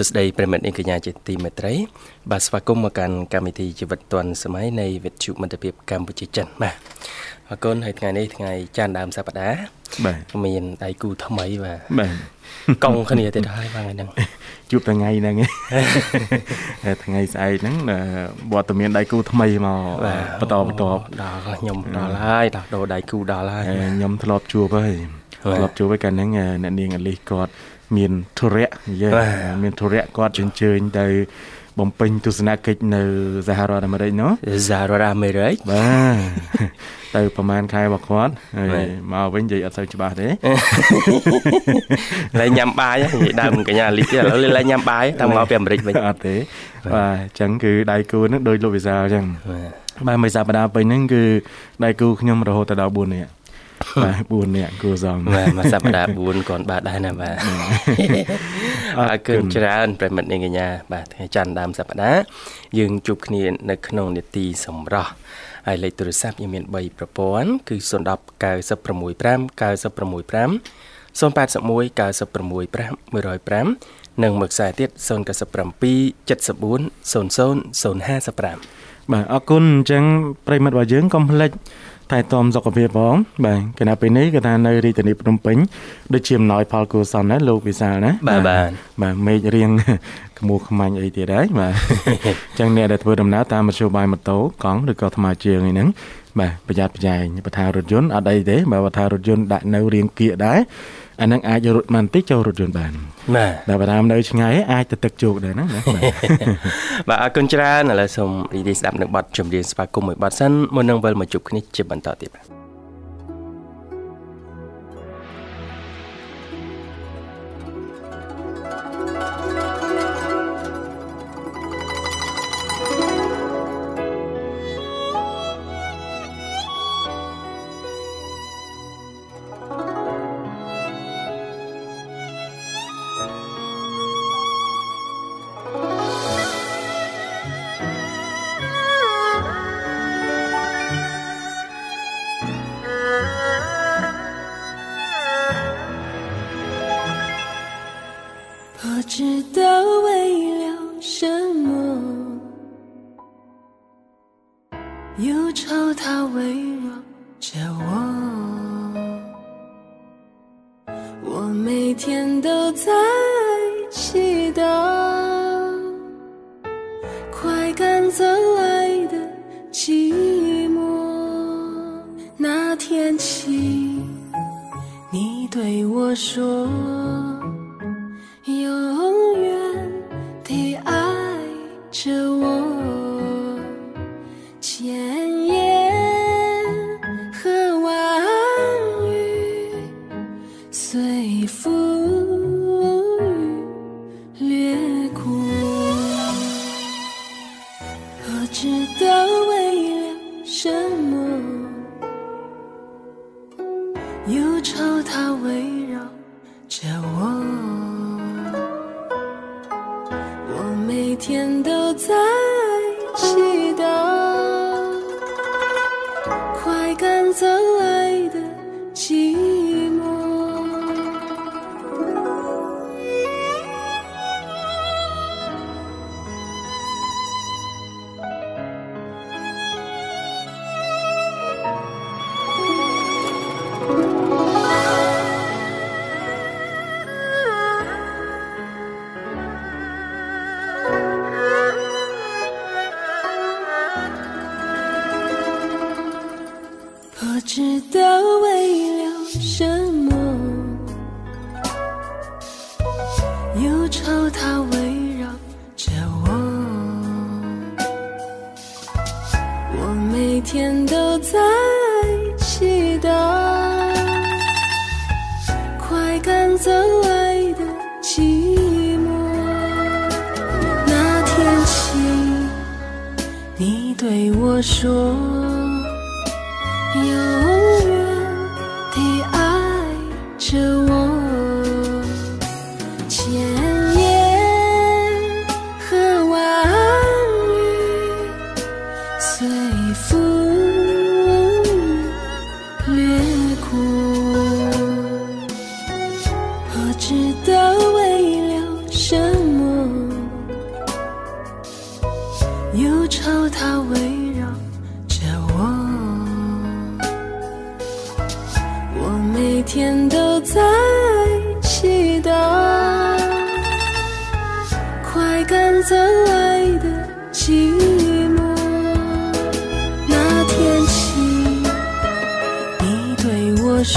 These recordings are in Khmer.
សួស្តីប្រិមិត្តនាងកញ្ញាជាទីមេត្រីបាទស្វាគមន៍មកកាន់កម្មវិធីជីវិតឌွန်សម័យនៃវិទ្យុមិត្តភាពកម្ពុជាចិនបាទអរគុណហើយថ្ងៃនេះថ្ងៃច័ន្ទដើមសប្តាហ៍បាទមានដៃគូថ្មីបាទបាទកង់គ្នាទៀតហើយបាទថ្ងៃហ្នឹងជួបថ្ងៃហ្នឹងថ្ងៃស្អែកហ្នឹងវត្តមានដៃគូថ្មីមកបន្តបន្តដល់ខ្ញុំដល់ហើយដល់ដូរដៃគូដល់ហើយខ្ញុំធ្លាប់ជួបហើយធ្លាប់ជួបហើយកាលហ្នឹងអ្នកនាងអលីសគាត់ មានធុរៈយេមានធុរៈគាត់អញ្ជើញទៅបំពេញទស្សនកិច្ចនៅសហរដ្ឋអាមេរិកនោះសហរដ្ឋអាមេរិកបាទទៅប្រហែលខែរបស់គាត់ហើយមកវិញនិយាយអត់សូវច្បាស់ទេលែងញ៉ាំបាយនិយាយដើមកញ្ញាលីឥឡូវលែងញ៉ាំបាយតាមមកពីអាមេរិកវិញអត់ទេបាទអញ្ចឹងគឺដៃគូនឹងដោយលោកវិសាលអញ្ចឹងបាទមួយសប្តាហ៍ពេញហ្នឹងគឺដៃគូខ្ញុំរហូតដល់4នាក់ បាទ4នាក់គួរសមបាទមួយសប្តាហ៍4គាត់បាទដែរណាបាទអរគុណច្រើនប្រិមិត្តនាងកញ្ញាបាទថ្ងៃច័ន្ទដើមសប្តាហ៍យើងជួបគ្នានៅក្នុងនេតិសម្រាប់ហើយលេខទូរស័ព្ទយើងមាន3ប្រព័ន្ធគឺ010 965 965 081 965 105និងមួយខ្សែទៀត097 74 00 055បាទអរគុណអញ្ចឹងប្រិមិត្តរបស់យើងកុំភ្លេច ថែទាំសុខភាពផងបាទគណៈពេលនេះគឺថានៅរាជធានីភ្នំពេញដូចជាអំណោយផលគួរសមណាលោកវិសាលណាបាទបាទបាទមេឃរៀងក្មោះខ្មាញ់អីទៀតហើយបាទអញ្ចឹងអ្នកដែលធ្វើដំណើរតាមមធ្យោបាយម៉ូតូកង់ឬក៏ថ្មើរជើងអីហ្នឹងបាទប្រយ័ត្នប្រយែងបើថារថយន្តអត់អីទេបើថារថយន្តដាក់នៅរៀងគៀកដែរ អាហ្នឹងអាចរត់បានបន្តិចចូលរថយន្តបានបាទតែបើតាមនៅឆ្ងាយអាចទៅទឹកជោគដែរណាបាទបាទអរគុណច្រើនឥឡូវសូមរីករាយស្ដាប់នឹងបទចម្រៀងស្វាគមន៍មួយបទសិនមុននឹងវិលមកជួបគ្នាជាបន្តទៀតបាទ 每天都在祈祷，快赶走爱的寂寞。那天起，你对我说。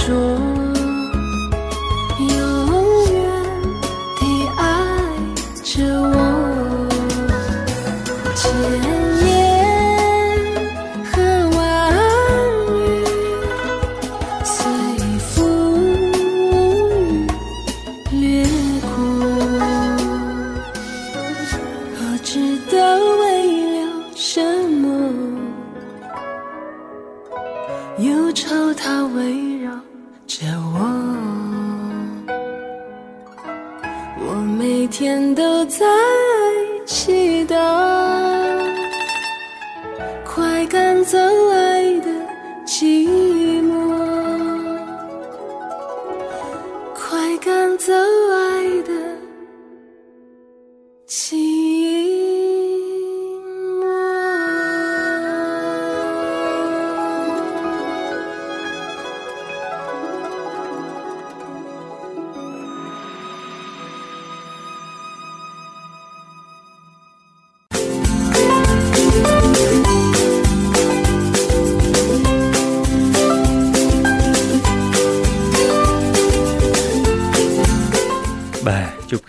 说，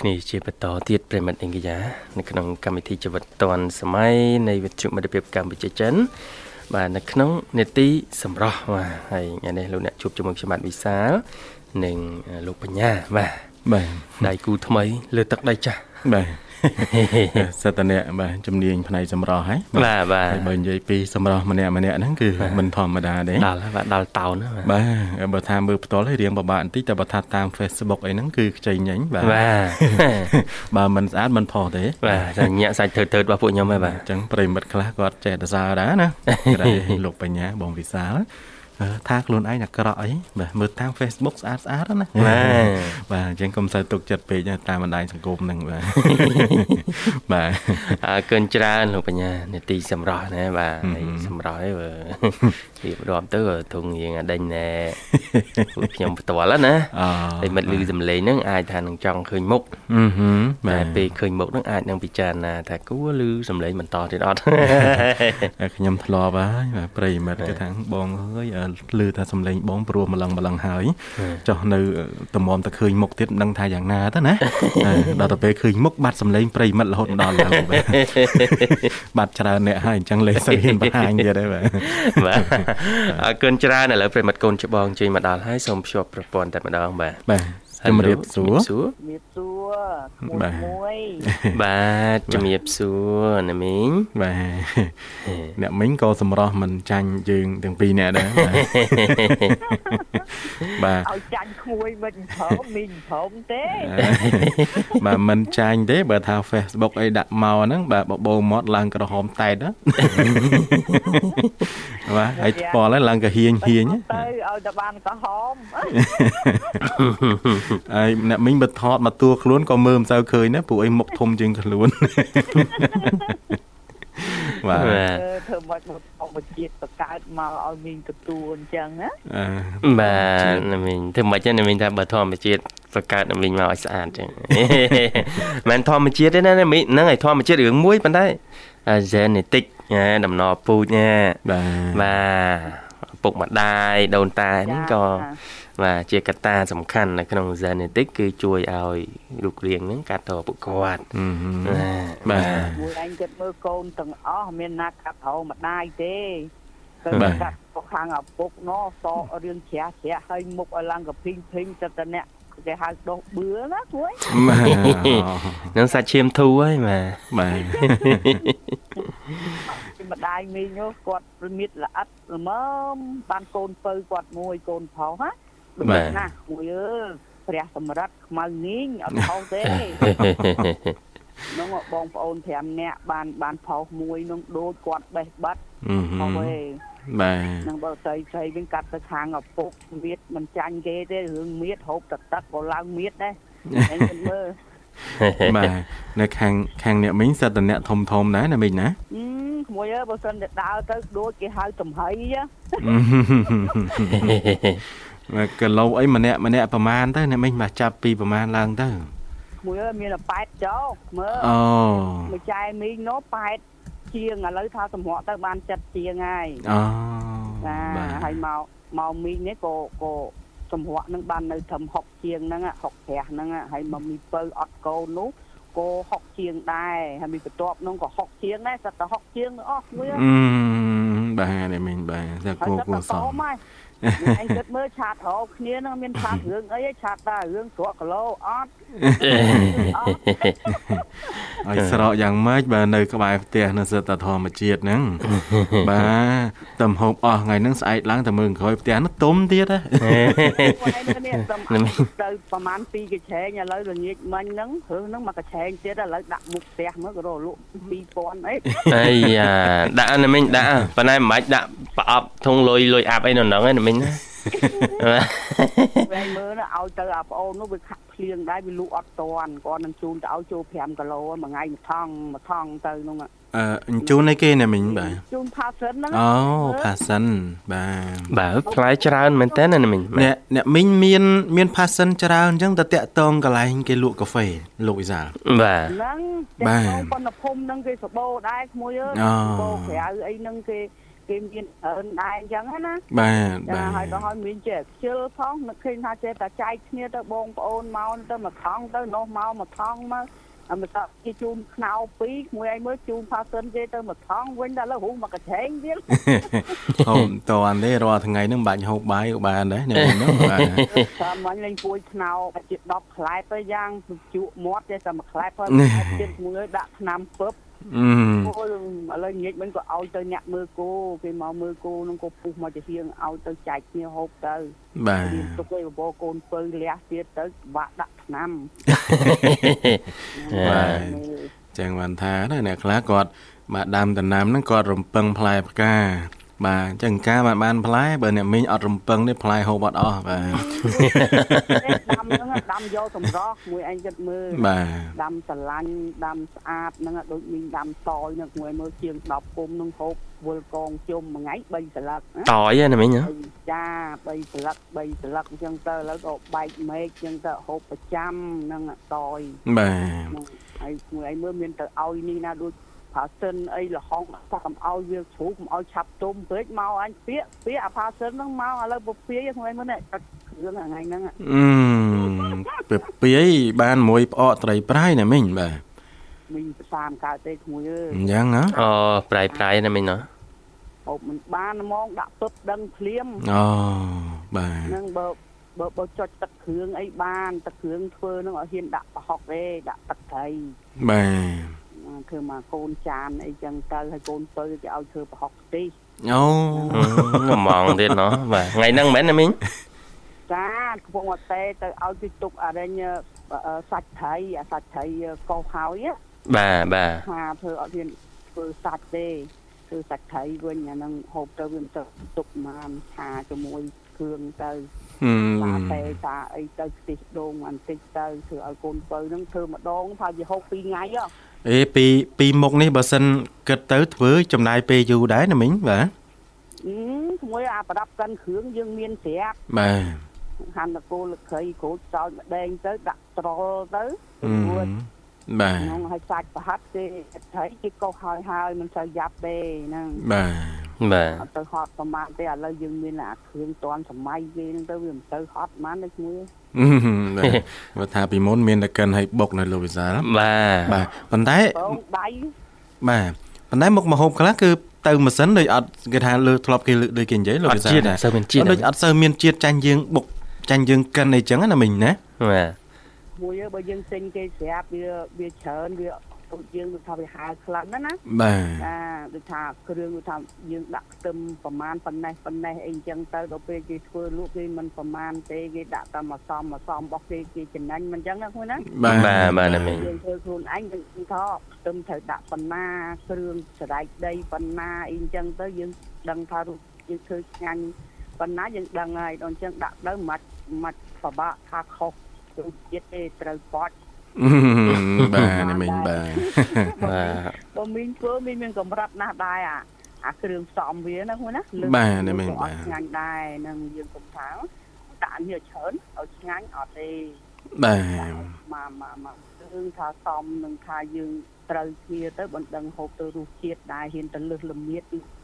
គ្នាជាបន្តទៀតប្រិមិត្តអង្គយានៅក្នុងកម្មវិធីជីវិតឌွန်សម័យនៃវិទ្យុមិត្តភាពកម្ពុជាចិន បាទនៅក្នុងនេតិសម្រស់បាទហើយថ្ងៃនេះលោកអ្នកជួបជាមួយខ្ញុំបាទវិសាលនិងលោកបញ្ញាបាទបាទដៃគូថ្មីលើទឹកដៃចាស់បាទ សិតតអ្នកបាទជំនាញផ្នែកសម្រស់ហើយបាទបាទហើយបើនិយាយពីសម្រស់ម្នាក់ម្នាក់ហ្នឹងគឺមិនធម្មតាទេដល់ហើយបាទដល់តោនហើយបាទបាទបើថាមើលផ្ទាល់ឲ្យរៀងពិបាកបន្តិចតែបើថាតាម Facebook អីហ្នឹងគឺខ្ចីញញបាទបាទបើមិនស្អាតមិនផុសទេបាទតែញាក់សាច់ធ្វើធ្វើរបស់ពួកខ្ញុំហើយបាទអញ្ចឹងប្រិមិត្តខ្លះគាត់ចេះតែសើដែរណាក្រៃលោកបញ្ញាបងវិសាលអឺ ថាខ្លួនឯងអាក្រក់អីបាទមើលតាម Facebook ស្អាតស្អាតណាបាទបាទអញ្ចឹងកុំសូវទុកចិត្តពេកណាតាមបណ្ដាញសង្គមហ្នឹងបាទបាទអើកិនច្រើនលោកបញ្ញានេតិសម្រស់ណាបាទហឹមហើយសម្រស់ហ្នឹងបើរៀបរាប់ទៅធុងរៀងអាដេញណែពួកខ្ញុំផ្ទាល់ណាអូតែមិត្តលឺសំឡេងហ្នឹងអាចថានឹងចង់ឃើញមុខអឺហឹមបាតែទពេលឃើញមុខហ្នឹងអាចនឹងពិចារណាថាគួរលឺសំឡេងបន្តទៀតអត់តែខ្ញុំធ្លាប់ហើយបាទប្រិមិត្តគេថាបងអើយអឺលឺថាសំឡេងបងព្រោះម្លឹងម្លឹងហើយចុះនៅតម្រាំតែឃើញមុខទៀតមិនដឹងថាយ៉ាងណាទៅណាអឺដល់ទៅពេលឃើញមុខបាត់សំឡេងប្រិមិត្តរហូតដល់ឡើងបាទបាត់ច្រើនអ្នកហើយអញ្ចឹងលេសូវហ៊ានបង្ហាញទៀតហើយបាទបាទអរគុណច្រើនឥឡូវប្រិមត្តកូនច្បងជិញមកដល់ហើយសូមភ្ជាប់ប្រព័ន្ធតែម្ដងបាទបាទជំរាបសួរសួរជំរាបសួរក្មួយ បាទមួយបាទជំរាបសួរណាមីងបាទអ្នកមិញក៏សម្រស់មិនចាញ់យើងទាំងពីរអ្នកដែរបាទឲ្យចាញ់ក្មួយមិនព្រមមីងព្រមទេបាទមិនចាញ់ទេបើថា Facebook អីដាក់មកហ្នឹងបាទបបោមាត់ឡើងក្រហមតែតណាបាទហើយស្ពល់ហើយឡើងកាហៀងហៀងទៅឲ្យតែបានក្រហមហើយអ្នកមិញបើថតមកតួខ្លួនក៏មើលមិនសូវឃើញណាព្រោះអីមុខធំជាងខ្លួនបាទបាទអឺធ្វើមកមកមកជាតិបកើតមកឲ្យមីងទទួលអញ្ចឹងណាអឺបាទណាមីងធ្វើមិនចឹងណាមីងថាបើធម្មជាតិបង្កើតណាមីងមកឲ្យស្អាតចឹងមិនធម្មជាតិទេណាណាមីងហ្នឹងឯងធម្មជាតិរឿងមួយប៉ុន្តែ genetic ណាដំណពូជណាបាទបាទ ពពុកម្ដាយដូនតានេះក៏ចាបាទជាកត្តាសំខាន់នៅក្នុង genetic គឺជួយឲ្យរូបរាងហ្នឹងកាត់តពួកគាត់អឺបាទបាទមួយឯងគិតមើលកូនទាំងអស់មានណាកាត់ហៅម្ដាយទេទៅបាទកាត់ទៅខាងឪពុកណោះសក់រឿងជ្រះជ្រះឲ្យមុខឲ្យឡើងកភីងភីងចិត្តតែអ្នក គេហៅដោះបឿណាគួយបាទនឹងសាច់ឈាមធូរហើយបាទបាទម្ដាយមីងនោះគាត់មានល្អិតល្មមបានកូនពៅគាត់មួយកូនប្រុសណាដូចណាស់មួយអើយព្រះសម្រិទ្ធខ្មៅញីងអត់ខុសទេនោះបងប្អូន5នាក់បានបានផុសមួយនឹងដូចគាត់បេះបាត់អឺខុសទេ បាទនឹងបើស្រីស្រីវិញកាត់ទៅខាងឪពុកមៀតមិនចាញ់គេទេរឿងមៀតហូបទឹកទឹកក៏ឡើងមៀតដែរឯងគិតមើលបាទនៅខាងខាងអ្នកមីងសិតតអ្នកធំធំដែរណាមីងណាអឺក្មួយអើយបើសិនតែដើរទៅដូចគេហៅចំហៃហ៎បាទគីឡូអីម្នាក់ម្នាក់ប្រមាណទៅអ្នកមីងបាទចាប់ពីប្រមាណឡើងទៅក្មួយអើយមានតែ8ចោមើលអូមួយចែមីងនោះ8 ជាងឥឡូវថាសម្រក់ទៅបាន7ជាងហើយអូចាបាទហើយមកមកមីងនេះក៏ក៏សម្រក់នឹងបាននៅត្រឹម6ជាងហ្នឹង6ប្រាសហ្នឹងហើយមកមីពៅអត់កូននោះក៏6ជាងដែរហើយមីបន្ទាប់នោះក៏6ជាងដែរសិតតែ6ជាងអស់មួយអឺបាទអ្នកមីងបាទតែហើយគោសិតគួតែស តងមហើយអញគិតមើលឆាតរកគ្នានឹងមានឆាតរឿងអីឆាតតែរឿងស្រក់គីឡូអត់អត់ឲ្យស្រកយ៉ាងម៉េចបាទនៅក្បែរផ្ទះនៅសិតតែធម្មជាតិហ្នឹងបាទតំហូបអស់ថ្ងៃហ្នឹងស្អែកឡើងតែមើលក្រោយផ្ទះនោះទុំទៀតហ៎ថ្ងៃនេះទៅទៅប្រហែល2កញ្ឆេងឥឡូវល្ងាចមិញហ្នឹងព្រឹងហ្នឹងមកកញ្ឆេងទៀតឥឡូវដាក់មុខផ្ទះមើលក៏រលក់2000អីអីយ៉ាដាក់ណាមិញដាក់ប៉ុន្តែមិនបាច់ដាក់ប្រអប់ធុងលុយលុយអាប់អីនៅហ្នឹងឯណាមិញណាពេលមើលទៅឲ្យទៅអាប្អូននោះវាខាក់ភ្លៀងដែរវាលក់អត់តាន់គាត់នឹងជូនទៅឲ្យចូល5គីឡូមួយថ្ងៃមួយថងមួយថងទៅនោះអឺអញ្ជូនឲ្យគេណាមីងបាទជូនផាសិនហ្នឹងអូផាសិនបាទបាទផ្លែច្រើនមែនតើណាមិញអ្នកអ្នកមីងមានមានផាសិនច្រើនអញ្ចឹងតែតាក់តងកន្លែងគេលក់កាហ្វេលោកវិសាលបាទហ្នឹងបាទតែប៉ុន្តែភូមិហ្នឹងគេសបោដែរក្មួយអើយអូសបោក្រៅអីហ្នឹងគេ គេមានអើនដែរអញ្ចឹងណាបាទចាបាទហើយដល់ហើយមានចេះខ្ជិលផងនឹកឃើញថាចេះតែចែកគ្នាទៅបងប្អូនមកទៅមួយថងទៅនោះមកមួយថងមកអមតគេជូនខ្នោពីរមួយឯងមើលជូនផាសិនគេទៅមួយថងវិញដល់ឥឡូវហូបមកកញ្ឆេងទៀតហូបតន់ទេរាល់ថ្ងៃហ្នឹងមិនបាច់ហូបបាយក៏បានដែរអ្នកមីងហ្នឹងបាទតាមមិញលេងពួយខ្នោជា10ខ្លែបទៅយ៉ាងជក់មាត់ទេតែមួយខ្លែបហើយទៀតមួយដាក់ឆ្នាំពឹបអឺអូយ ឥឡូវងាកមិញក៏ឲ្យទៅអ្នកមើលគោគេមកមើលគោនឹងក៏ពុះមកជាហៀងឲ្យទៅចែកគ្នាហូបទៅបាទមានទុកឯបបរកូនពៅលះទៀតទៅបាក់ដាក់ឆ្នាំបាទចឹងបានថាណាអ្នកខ្លះគាត់បាទដើមដំណាំហ្នឹងគាត់រំពឹងផ្លែផ្កា បាទអញ្ចឹងការបានបានផ្លែបើអ្នកមីងអត់រំពឹងទេផ្លែហូបអត់អស់បាទដាំហ្នឹងដាំយកសម្រស់មួយឯងគិតមើលបាទដាំស្រឡាញ់ដាំស្អាតហ្នឹងដូចមីងដាំតយហ្នឹងមួយមើលជាង10ពុំហ្នឹងហូបវល់កងជុំមួយថ្ងៃ3សន្លឹកណាតយណាមិញហ៎ចា3សន្លឹក3សន្លឹកអញ្ចឹងទៅឥឡូវក៏បែកមេឃអញ្ចឹងទៅហូបប្រចាំហ្នឹងតយបាទហ្នឹងហើយមួយឯងមើលមានទៅឲ្យនេះណាដូច ផាសិនអីលហុងថាកុំឲ្យវាជ្រូកកុំឲ្យឆាប់ទុំពេកមកអញពាកពាកអាផាសិនហ្នឹងមកឥឡូវពពាយមួយឯងមើលនេះកាត់គ្រឿងថ្ងៃហ្នឹងអឺពពាយបានមួយផ្អកត្រីប្រៃណាមីងបាទមីងផ្សាមកើតទេក្មួយអើយអញ្ចឹងណាអូប្រៃប្រៃណាមិញណោះហូបមិនបានហ្មងដាក់ពឹបដឹងភ្លាមអូបាទហ្នឹងបើបើបើចុចទឹកគ្រឿងអីបានទឹកគ្រឿងធ្វើហ្នឹងឲ្យហ៊ានដាក់ប្រហុកទេដាក់ទឹកត្រីបាទ ធ្វើមកកូនចានអីចឹងទៅហើយកូនពៅគេឲ្យធ្វើប្រហុកខ្ទិះអូងម៉ងទៀតណោះបាទថ្ងៃហ្នឹងមែនណាមិញចាកំពុងអត់ទេទៅឲ្យគេទុកអរិញសាច់ត្រីអាសាច់ត្រីកោសហើយបាទបាទថាធ្វើអត់ហ៊ានធ្វើសាច់ទេធ្វើសាច់ត្រីវិញអាហ្នឹងហូបទៅវាមិនទៅទុកមកឆាជាមួយគ្រឿងទៅហឹតាមតែតាអីទៅខ្ទិះដូងបន្តិចទៅធ្វើឲ្យកូនពៅហ្នឹងធ្វើម្ដងថាវាហូប2ថ្ងៃហ៎ អេពីពីមុខនេះបើសិនគិតទៅធ្វើចំណាយពេលយូរដែរណាមីងបាទអឺជាមួយអាប្រដាប់កិនគ្រឿងយើងមានស្រាប់បាទហាន់តកូលលក្រីក្រូចសោចម្ដេងទៅដាក់ត្រល់ទៅអឺរួចបាទហ្នឹងឲ្យសាច់ប្រហិតគេត្រីគេកោសហើយហើយមិនសូវយ៉ាប់ទេហ្នឹងបាទបាទអត់ទៅហត់ប្រហែលទេឥឡូវយើងមានអាគ្រឿងតន់សម័យគេហ្នឹងទៅវាមិនទៅហត់ប៉ុន្មានទេឈ្មោះ បាទបើថាពីមុនមានតែកិនឲ្យបុកនៅលោកវិសាលបាទបាទប៉ុន្តែបងដៃបាទប៉ុន្តែមុខមហូបខ្លះគឺទៅម៉ាស៊ីនដូចអត់គេថាលើធ្លាប់គេលើកដូចគេនិយាយលោកអវិត់សាលជាតិណាសូវមានជាតិដូចអត់សូវមានជាតិចាញ់យើងបុកចាញ់យើងកិនអីចឹងណាមិញណាបាទមួយបើយើងទិញគេស្រាប់វាវាច្រើនវា ដូចយើងដូចថាវាហាលខ្លាំងណាស់ណាបាទអាដូចថាគ្រឿងដូចថាយើងដាក់ខ្ទឹមប្រមាណប៉ុណ្ណេះប៉ុណ្ណេះអីអញ្ចឹងទៅដល់ពេលគេធ្វើលក់គេមិនប្រមាណទេគេដាក់តែមកសំមកសំរបស់គេគេចំណេញមិនអញ្ចឹងណាខ្លួនណាបាទបាទបាទណាមីងយើងធ្វើខ្លួនឯងយើងថាខ្ទឹមត្រូវដាក់ប៉ុណ្ណាគ្រឿងសណ្ដែកដីប៉ុណ្ណាអីអញ្ចឹងទៅយើងដឹងថារូបយើងធ្វើឆ្ងាញ់ប៉ុណ្ណាយើងដឹងហើយដល់អញ្ចឹងដាក់ទៅមិនមិនពិបាកថាខុសទៅជាតិទេត្រូវបត់ បាទណាមិញបាទបាទបើមីងធ្វើមីងមានកម្រិតណាស់ដែរអាអាគ្រឿងផ្សំវាណាហ្នឹងណាលើបាទណាមិញក៏អបាទត់ឆ្ងាញ់ដែរនឹងយើងកុំថាដាក់នេះច្រើនឲ្យឆ្ងាញ់អត់ទេបាទមកមកមករឿងថាសំនឹងថាយើងត្រូវគ្នាទៅបណ្ដឹងហូបទៅរសជាតិដែរហ៊ានទៅលឹះល្មៀត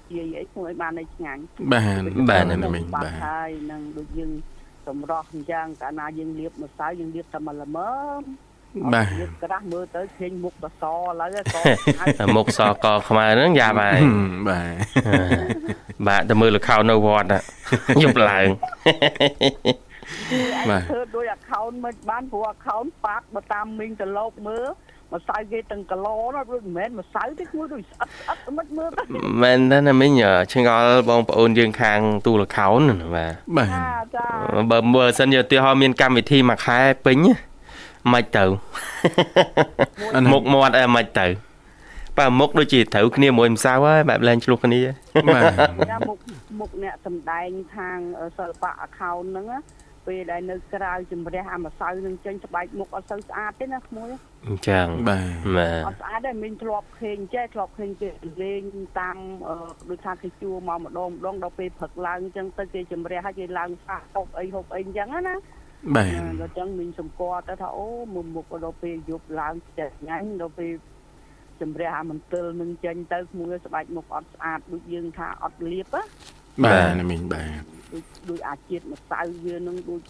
ជាអីធ្វើឲ្យបានឲ្យឆ្ងាញ់បាទបាទណាណាមិញមិញបាបាត់ទហើយនឹងដូចយើងសម្រស់អញ្ចឹងកាលណាយើងលាបម្សៅយើងលាបតែមកល្មម បាទយើងក្រាស់មើលទៅឃើញមុខតសឥឡូវក៏តែមុខសកខ្មៅហ្នឹងយ៉ាប់ហើយបាទបាទទៅមើលលខោននៅវត្តណាយប់ឡើងបាទធ្វើដោយ account មិនបានព្រោះ account ប៉ាត់បើតាមមីងទៅលោកមើលម្សៅគេទាំងគីឡូណាដូចមិនមែនម្សៅទេគួរដូចស្អិតស្អិតមិនមើលទៅមែនទេណាមីងឆ្ងល់បងប្អូនយើងខាងទូលខោនណាបាទបាទចាចាបើមើលសិនយកឧទាហរណ៍មានកម្មវិធីមួយខែពេញណា មិនទៅមុខមាត់អីមិនទៅបើមុខដូចជាត្រូវគ្នាមួយម្សៅហើយបែបលែងឆ្លោះគ្នាបាទចាមុខមុខអ្នកសំដែងខាងសិល្បៈ account ហ្នឹងណាពេលដែលនៅក្រៅជំរះអាម្សៅនឹងចេញស្បែកមុខអត់សូវស្អាតទេណាក្មួយអញ្ចឹងបាទបាទអត់ស្អាតទេមីងធ្លាប់ឃើញចេះធ្លាប់ឃើញគេលេងតាមអឺដូចថាគេជួមកម្ដងម្ដងដល់ពេលព្រឹកឡើងអញ្ចឹងទៅគេជំរះហើយគេឡើងសាហុបអីហុបអីអញ្ចឹងណា បាទដល់ចឹងមីងសម្គាល់ទៅថាអូមុខមុខដល់ពេលយប់ឡើងចិត្តញ៉ាញ់ដល់ពេលជំរះអាមន្ទិលនឹងចេញទៅក្មួយស្បែកមុខអត់ស្អាតដូចយើងថាអត់លាបណាបាទណាមិញបាទដូចដូចអាជាតិម្សៅវានឹងដូច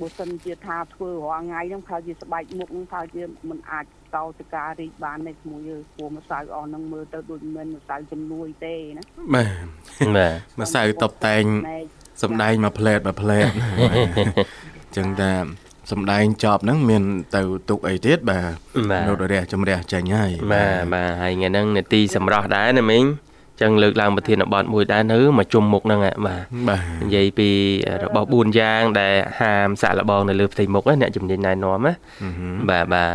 បើសិនជាថាធ្វើរាល់ថ្ងៃហ្នឹងថាជាស្បែកមុខហ្នឹងថាជាមិនអាចតោតការរីកបានទេក្មួយយើព្រោះម្សៅអស់ហ្នឹងមើលទៅដូចមិនមែនម្សៅជំនួយទេណាបាទបាទម្សៅតបតែងណែសំដែងមួយផ្លែតមួយផ្លែត ចឹងតែសំដែងចប់ហ្នឹងមានទៅទុកអីទៀតបាទបាទនៅរះជំរះចាញ់ហើយបាទបាទហើយថ្ងៃហ្នឹងនេតិសម្រាប់ដែរណាមីងចឹងលើកឡើងប្រធានបទមួយដែរនៅមកជុំមុខហ្នឹងហ่ะបាទបាទនិយាយពីរបស់4យ៉ាងដែលហាមសាក់លបងនៅលើផ្ទៃមុខណាអ្នកជំនាញណែនាំណាបាទបាទ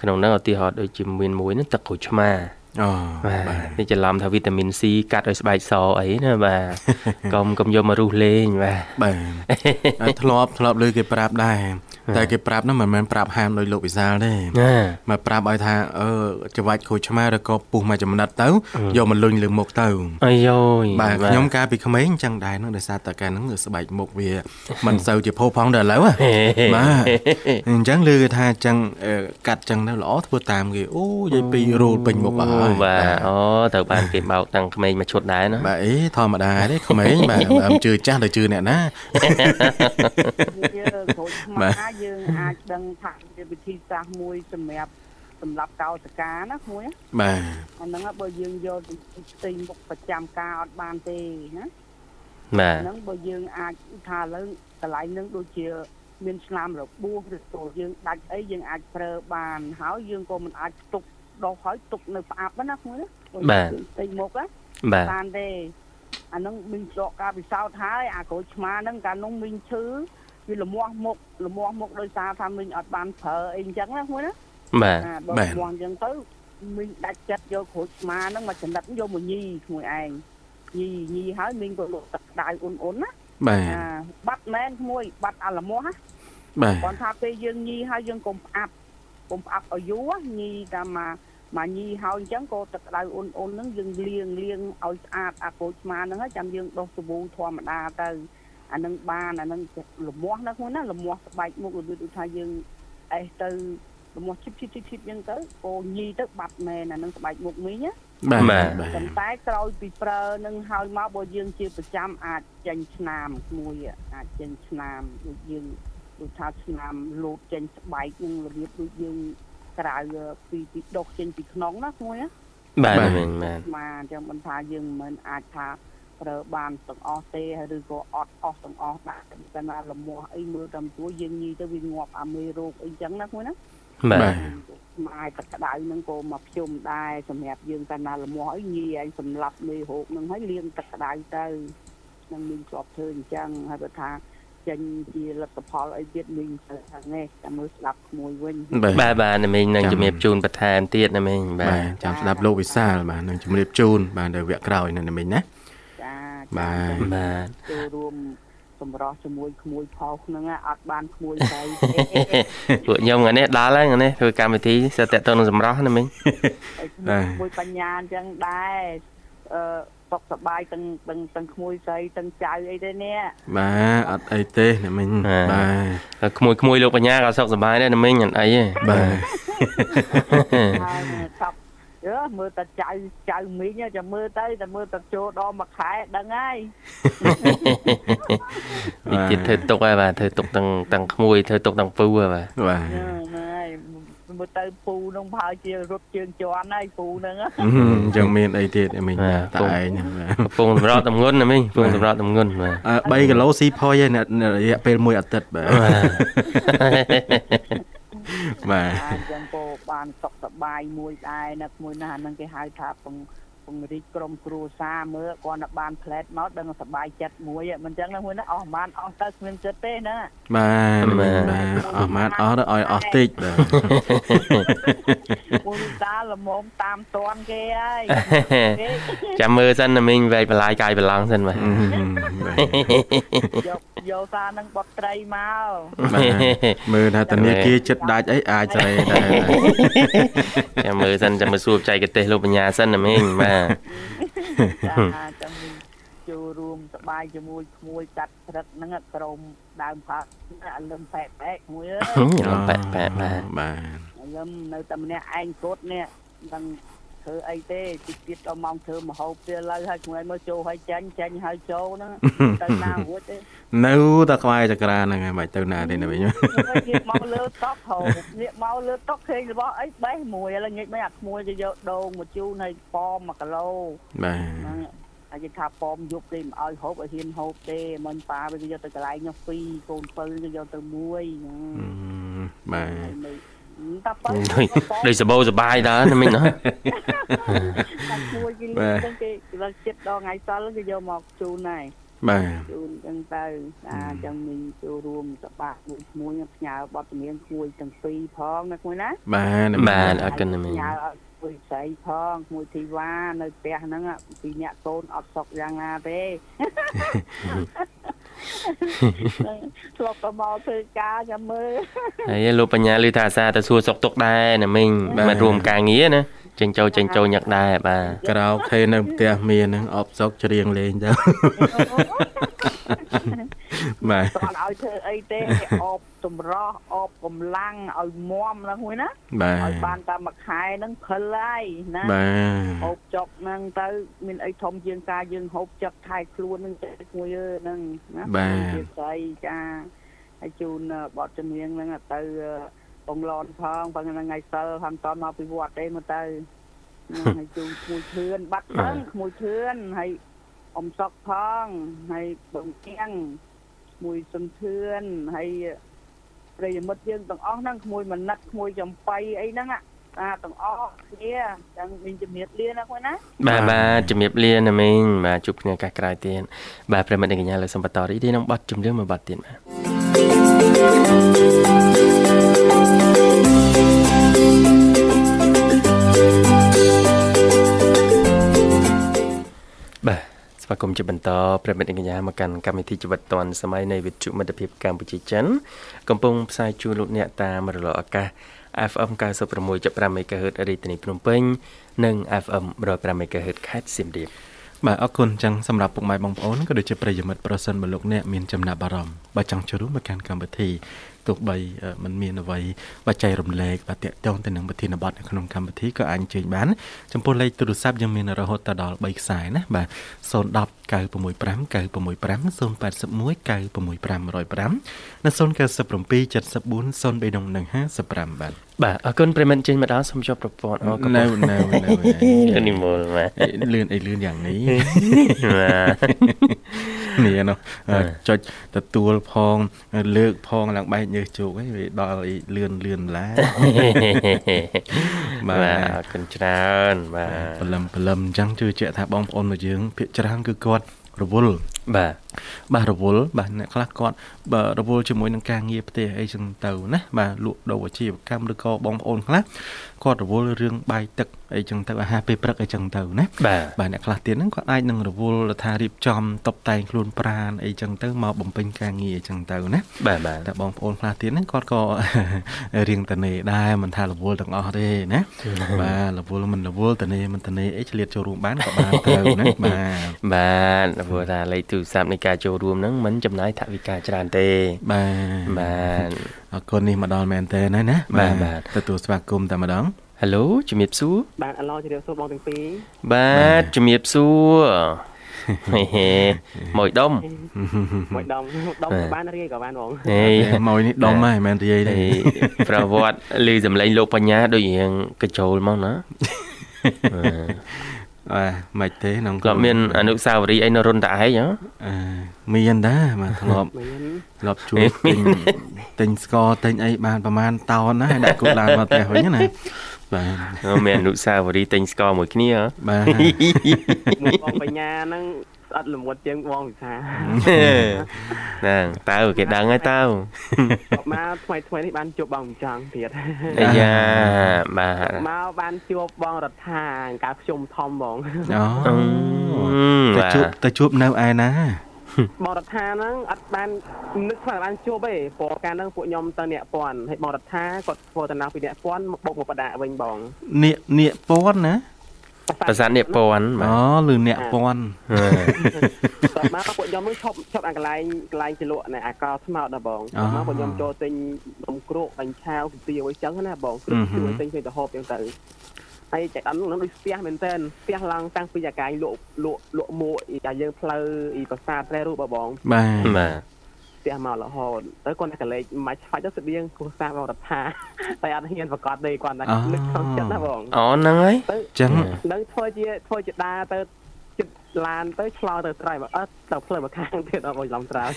ក្នុងហ្នឹងឧទាហរណ៍ដូចជាមានមួយហ្នឹងទឹកក្រូចឆ្មា អូបាទបាទនេះច្រឡំថាវីតាមីន C កាត់ឲ្យស្បែកសអីណាបាទកុំកុំយកមករុះលេងបាទបាទហើយធ្លាប់ធ្លាប់លើគេប្រាប់ដែរ តែគេប្រាប់ហ្នឹងមិនមែនប្រាប់ហាមដោយលោកវិសាលទេណាមកប្រាប់ឲ្យថាអឺច្រវាច់ក្រូចឆ្មាឬក៏ពុះមួយចំណិតទៅយកមកលុញលើមុខទៅអាយយបាទខ្ញុំកាលពីក្មេងអញ្ចឹងដែរហ្នឹងដោយសារតែកាលហ្នឹងស្បែកមុខវាមិនសូវជាផុសផងដល់ឥឡូវហ៎បាទអញ្ចឹងលឺគេថាអញ្ចឹងអឺកាត់អញ្ចឹងទៅល្អធ្វើតាមគេអូយាយពីររូលពេញមុខអស់ហើយបាទអូត្រូវបានគេបោកតាំងក្មេងមកឈុតដែរណាបាទអីធម្មតាទេក្មេងបាទបើមិនជឿចាស់ទៅជឿអ្នកណាយើងក្រូចឆ្បាមាទយើងអាចដឹងថាជាវិធីសាស្ត្រមួយសម្រាប់សម្រាប់កោតកាណាក្មួយបាទអាហ្នឹងបើយើងយកទៅផ្ទៃមុខប្រចាំការអត់បានទេណាបាទហ្នឹងបើយើងអាចថាឥឡូវកន្លែងហ្នឹងដូចជា មានស្នាមរបួសឬក៏យើងដាច់អីយើងអាចប្រើបានហើយយើងក៏មិនអាចទុកដោះហើយទុកនៅផ្អាប់ណាមួយណាផ្ទៃមុខណាបាទបានទេអាហ្នឹងមីងដកការពិសោធន៍ហើយអាក្រូចឆ្មាហ្នឹងកាលនោះមីងឈឺ វាលមាស់មុខលមាស់មុខដោយសារថាមីងអត់បានប្រើអីអញ្ចឹងណាមួយណាបាទអាបើលមាស់អញ្ចឹងទៅមីងដាច់ចិត្តយកក្រូចឆ្មាហ្នឹងមកចំណិតយកមកញីមួយឯងញីញីហើយមីងក៏លក់ទឹកក្តៅអ៊ុនអ៊ុនណាបាទអាបាត់មែនមួយបាត់អាលមាស់ណាបាទគាត់ថាពេលយើងញីហើយយើងកុំផ្អាប់កុំផ្អាប់ឲ្យយូរណាញីតាមមកមកញីហើយអញ្ចឹងក៏ទឹកក្តៅអ៊ុនអ៊ុនហ្នឹងយើងលាងលាងឲ្យស្អាតអាក្រូចឆ្មាហ្នឹងហើយចាំយើងដុសសាប៊ូធម្មតាទៅ អាហ្នឹងបានអាហ្នឹងលមាស់ណាខ្លួនណាលមាស់ស្បែកមុខរបៀបដូចថាយើងអេសទៅលំោះឈិបឈិបឈិបឈិបអញ្ចឹងទៅកូនញីទៅបាត់មែនអានឹងស្បែកមុខមីងណាបាទបាទបាទប៉ុន្តែក្រោយពីប្រើនឹងហើយមកបើយើងជាប្រចាំអាចចេញឆ្នាំមួយអាចចេញឆ្នាំដូចយើងដូចថាឆ្នាំលោតចេញស្បែកនឹងរបៀបដូចយើងក្រៅពីពីដុសចេញពីក្នុងណាមួយណាបាទបាទមិញបាទមកអញ្ចឹងមិនថាយើងមិនអាចថា ប្រើបានទាំងអស់ទេហើយឬក៏អត់អស់ទាំងអស់ដាក់តែណាលមាស់អីមើលតាមទួយើងញីទៅវាងាប់អាមេរោគអីចឹងណាមួយណាបាទម៉ាយទឹកក្តៅហ្នឹងក៏មកភ្ជុំដែរសម្រាប់យើងតែណាលមាស់អីញីឯងសម្លាប់មេរោគហ្នឹងហើយលាងទឹកក្តៅទៅនឹងមានជាប់ធ្វើអញ្ចឹងហើយបើថាចេញជាលទ្ធផលអីទៀតមីងទៅខាងនេះតែមើលស្ដាប់ក្មួយវិញបាទបាទបាទណាមិញនឹងជំរាបជូនបន្ថែមទៀតណាមិញបាបាទទចាំស្ដាប់លោកវិសាលបាទនឹងជម្រាបជូនបាទនៅវគ្គក្រោយនៅណាមិញណាចា បាទបាទចូលរួមសម្រស់ជាមួយក្មួយផុសហ្នឹងអត់បានក្មួយស្រីពួកខ្ញុំថ្ងៃនេះដល់ហើយថ្ងៃនេះធ្វើកម្មវិធីសិតតទៅនឹងសម្រស់ណាមិញទេមួយបញ្ញាអញ្ចឹងដែរអឺសុខសប្បាយទាំងទាំងទាំងក្មួយស្រីទាំងចៅអីទេនេះបាទអត់អីទេណាមិញបាទហើយក្មួយក្មួយលោកបញ្ញាក៏សុខសប្បាយដែរណាមិញអត់អីទេបាទហើយស្ប អឺមើលតែចៅចៅមីងចាំមើលទៅតែមើលតែចូលដល់មួយខែដឹងហើយនេះទៀតធ្វើទុកហើយបាទធ្វើទុកទាំងទាំងក្មួយធ្វើទុកទាំងពូហើយបាទបាទហ្នឹងហើយមើលទៅពូនឹងប្រហែលជារត់ជើងជន់ហើយពូហ្នឹងអឺអញ្ចឹងមានអីទៀតណាមិញតែឯងហ្នឹងបាទកំពុងសម្រាប់តម្ងន់ណាមិញកំពុងសម្រាប់តម្ងន់បាទអឺ3គីឡូស៊ីផុយឯនៅរយៈពេល1អាទិត្យបាទ បាទអញ្ចឹងក៏បានសុខសប្បាយមួយដែរណាក្មួយណាស់ហ្នឹងគេហៅថាពងពង្រីកក្រុមគ្រួសារមើលគាត់តែបាន ផ្លែតមកដឹងសប្បាយចិត្តមួយមិនអញ្ចឹងណាមួយណាអស់បានអស់ទៅគ្មានចិត្តទេណាបាទបាទអស់ម៉ាត់អស់ទៅឲ្យអស់តិចបាទមួយតាល្មមតាមតន់គេហើយចាំមើលសិនណាមិញវែកបន្លាយកាយប្រឡងសិនបាទយក យកសារនឹងបត់ត្រីមកបាទមើលថាធនាគារចិត្តដាច់អីអាចសេរីដែរចាំមើលសិនចាំមើលសួរបច្ចេកទេសលោកបញ្ញាសិនណាមិញបាទចាចាំចូលរួមសប្បាយជាមួយក្មួយកាត់ព្រឹកហ្នឹងក្រុមដើមផាក់អាលឹមប៉ែប៉ែមួយអើយខ្ញុំប៉ែប៉ែបាទបាទអាលឹមនៅតែម្នាក់ឯងគត់នេះនឹង ធ្វើអីទេតិចទៀតដល់ម៉ោងធ្វើមហូបទៀតឡើយហើយក្មួយមើលចូលហើយចាញ់ចាញ់ហើយចូលហ្នឹងទៅណារួចទេនៅតែក្បែរចក្រាហ្នឹងហើយមិនទៅណាទេណាវិញងាកមកលើតុហូបងាកមកលើតុឃើញរបស់អីបេះមួយឥឡូវងាកមកអាក្មួយទៅយកដូងមកជូនឲ្យប៉ម1គីឡូបាទហ្នឹងហើយគេថាប៉មយប់គេមិនឲ្យហូបឲ្យហ៊ានហូបទេមិនប៉ាវាយកទៅកន្លែងនោះពីរកូនពៅគេយកទៅមួយហ្នឹងបាទហើយនៅ តាប៉ៅដូចដូចសបោសបាយដែរណាមិញណាតាមួយគេលឿនចឹងគេលើកចិត្តដល់ថ្ងៃសៅរ៍គេយកមកជូនហើយបាទជូនចឹងទៅអាចឹងមីងចូលរួមសបាក់មួយឈ្មោះផ្ញើបទចម្រៀងគួយទាំងពីរផងណាគួយណាបាទបាទអរគុណណាមិញញ៉ៅឲ្យគួយស្រីផងគួយធីវ៉ានៅផ្ទះហ្នឹងពីអ្នកកូនអត់សុកយ៉ាងណាទេ ធ្លាប់ទៅមកធ្វើការចាំមើលហើយលោកបញ្ញាឮថាអាសាទៅសួរសុកទុកដែរណាមិញមករួមការងារណា ចេញចូលចេញចូលញឹកដែរបាទក្រៅខេនៅផ្ទះមានហ្នឹងអបសុកច្រៀងលេងទៅបាទតន់ឲ្យធ្វើអីទេគេអបតម្រោះអបកម្លាំងឲ្យមមហ្នឹងមួយណាបាឲ្យទបានតែមួយខែហ្នឹងភិលហើយណាបាទហូបចុកហ្នឹងទៅ មានអីធំជាងការយើងហូបចឹកថែខ្លួនហ្នឹងទៅមួយហ្នឹងណាជាស្អីចាហើយជូនបទចម្រៀងហ្នឹងទៅ បងឡនផងបងថ្ងៃសិលហាំតន់មកពីវត្តទេមកទៅហើយជូនក្មួយធឿនបាត់ហ្នឹងក្មួយធឿនហើយអ៊ំសុកផងហើយបងទៀងមួយសុនធឿនហើយប្រិយមិត្តយើងទាំងអស់ហ្នឹងក្មួយមនិតក្មួយចំបៃអីហ្នឹងអាទាំងអស់គ្នាចឹងមានជំរាបលាណាគាត់ណាបាទបាទជំរាបលាណាមិញបាទជួបគ្នាឱកាសក្រោយទៀតបាទប្រិមត្តអ្នកកញ្ញាលើសំបតរីទីនឹងបတ်ជំរឿមួយបတ်ទៀតបាទ ស្វាគមន៍ជាបន្តប្រិមត្តអ្នកកញ្ញាមកកាន់កម្មវិធីជីវិតឌွန်សម័យនៃវិទ្យុមិត្តភាពកម្ពុជាចិនកំពុងផ្សាយជូនលោកអ្នកតាមរលកអាកាស FM 96.5 MHz រាជធានីភ្នំពេញនិង FM 105 MHz ខេត្តសៀមរាបបាទអរគុណចឹងសម្រាប់ពុកម៉ែបងប្អូនក៏ដូចជាប្រិយមិត្តប្រសិនបើលោកអ្នកមានចំណាប់អារម្មណ៍បើចង់ចូលរួមមកកាន់កម្មវិធី ទោះបីអឺมันមានអ្វីបើចែករំលែកបាទតាក់ទងទៅនឹងប្រធានបទនៅក្នុងកម្មវិធីក៏អាចអញ្ជើញបានចំពោះលេខទូរស័ព្ទយើងមានរហូតដល់3ខ្សែណាបាទ010 965 965 081 965 105និង097 74 0355បាទ បាទអរគុណប្រិមិត្តចេញមកដល់សូមជួបប្រព័ន្ធអរគុណនៅនៅនៅនិមលបាទលឿនអីលឿនយ៉ាងនេះបាទនេះនោះអឺចុចទទួលផង លើកផងឡើងបែកញើសជោគហ្នឹងវាដល់អីលឿនលឿនឡាបាទបាទអរគុណច្រើនបាទព្រលឹមព្រលឹមអញ្ចឹងជឿជាក់ថាបងប្អូនរបស់យើងភាគច្រើនគឺគាត់រវល់បាទ បាទរវល់បាទអ្នកខ្លះគាត់បាទរវល់ជាមួយនឹងការងារផ្ទះអីចឹងទៅណាបាទលក់ដូរអាជីវកម្មឬក៏បងប្អូនខ្លះគាត់រវល់រឿងបាយទឹកអីចឹងទៅអាហារពេលព្រឹកអីចឹងទៅណាបាទបាទអ្នកខ្លះទៀតហ្នឹងគាត់អាចនឹងរវល់ថារៀបចំតុបតែងខ្លួនប្រាណអីចឹងទៅមកបំពេញការងារអីចឹងទៅណាបាទបាទតែបងប្អូនខ្លះទៀតហ្នឹងគាត់ក៏រៀងតនេដែរមិនថារវល់ទាំងអស់ទេណាបាទរវល់មិនរវល់តនេមិនតនេអីឆ្លៀតចូលរួមបានក៏បានទៅណាបាទបាទព្រោះថាលេខទូរស័ព្ទនៃការចូលរួមហ្នឹងមិនចំណាយថវិកាច្រើនទេ បាទបាទអរគុណនេះមកដល់មែនតើណាណាបាទបាទទទួលស្វាគមន៍តែម្ដង Halo ជំរាបសួរបាទអឡជម្រាបសួរបងទាំងពីរបាទជំរាបសួរហេហេមួយដុំមួយដុំដុំបាទក៏បានរាយក៏បានបងហេម៉ួយនេះដុំហើយមិនមែនរាយទេហេប្រវត្តិឮសម្លេងលោកបញ្ញាដូចរៀងកញ្ចូលមកណា បាទមិនទេក្នុងគាត់មានអនុស្សាវរីយ៍អីនៅរុនតាឯងហ៎អឺមានដែរបាទធ្លាប់មានធ្លាប់ជួបទិញទិញស្ករទិញអីបានប្រហែលតោនណាហើយដាក់គូឡានមកផ្ទះវិញណាបាទអូមានអនុស្សាវរីយ៍ទិញស្ករមួយគ្នាហ៎បាទមួយបងបញ្ញាហ្នឹង ស្អិតល្មុតជាងបងវិសាហ្នឹងតើគេដឹងហើយតើមកថ្មីថ្មីនេះបានជួបបងម្ចង់ទៀតអាយ៉ាបាទមកបានជួបបងរដ្ឋាកាលខ្ញុំធំបងអូអឺទៅបាទជួបទៅជួបនៅឯណាបងរដ្ឋាហ្នឹងអត់បាននឹកថាបានជួបទេព្រោះកាលហ្នឹងពួកខ្ញុំទៅអ្នកពាន់ហើយបងរដ្ឋាគាត់ធ្វើតំណែងពីអ្នកពាន់មកបុកមកបដាវិញបងនៀកនៀកពន់ណា ប្រាសាទនេះពាន់បាអូទឬអ្នកពន់តោះមកពួកខ្ញុំហ្នឹងឈប់ឈប់អាកន្លែងកន្លែងជលក់នៅអាកោស្មោតណាបងអូមកពួកខ្ញុំចូលទិញនំគ្រក់បាញ់ឆាវគុយទាវអីចឹងណាបងគ្រឹះអឺហឺជួយទិញទៅទៅហូបចឹងទៅហើយចែកអត់ហ្នឹងដូចស្ទះមែនតើស្ទះឡើងតាំងពីអាកាយលក់លក់លក់មួកអីតែយើងផ្លូវអីប្រាសាទត្រែរូបបងបាទបាទ ស្ទះមករហូតទៅគាត់តែកលេចមិនខ្វាច់ទៅស្តៀងគូសាបងរដ្ឋាតែអត់ហ៊ានប្រកាសទេគាត់តែនឹកក្នុងចិត្តណាបងអូហ្នឹងហើយទៅចឹងនឹងធ្វើជាធ្វើជាដាទៅចិត្តឡានទៅឆ្លោទៅត្រៃមកអត់ទៅផ្លូវមកខាងទៀតអត់បងឡំត្រើយ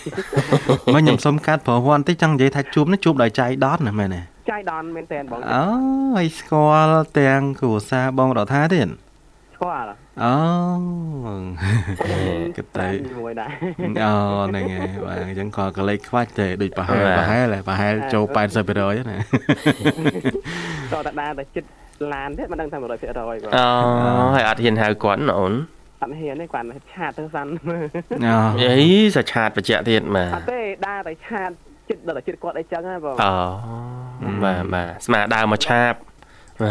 មកខ្ញុំសុំកាត់ប្រវត្តិតិចចង់និយាយថាជួបនេះជួបដោយចៃដន្យណាមែនទេចាយដនមែនតើបងអូហើយស្គាល់ទាំងគ្រួសារបងរដ្ឋាទៀតស្គាល់ អូគិតទៅមួយដែរអូហ្នឹងហើយបាទអញ្ចឹងក៏កលេចខ្វាច់ទេដូចប្រហែលប្រហែលហើយប្រហែលចូល80%ណាតតដាតែចិត្តឡានទេមិនដឹងថា100%បងអូហើយអត់ហ៊ានហៅគាត់ណាអូនអត់ហ៊ានទេគាត់ឆាតទៅសិនអូអីសាឆាតបច្ចៈទៀតបាអត់ទេដាតែឆាតចិត្តដល់តែចិត្តគាត់អីចឹងហ្នឹងបងអូបាទបាទស្មាដើរមកឆាបបាទ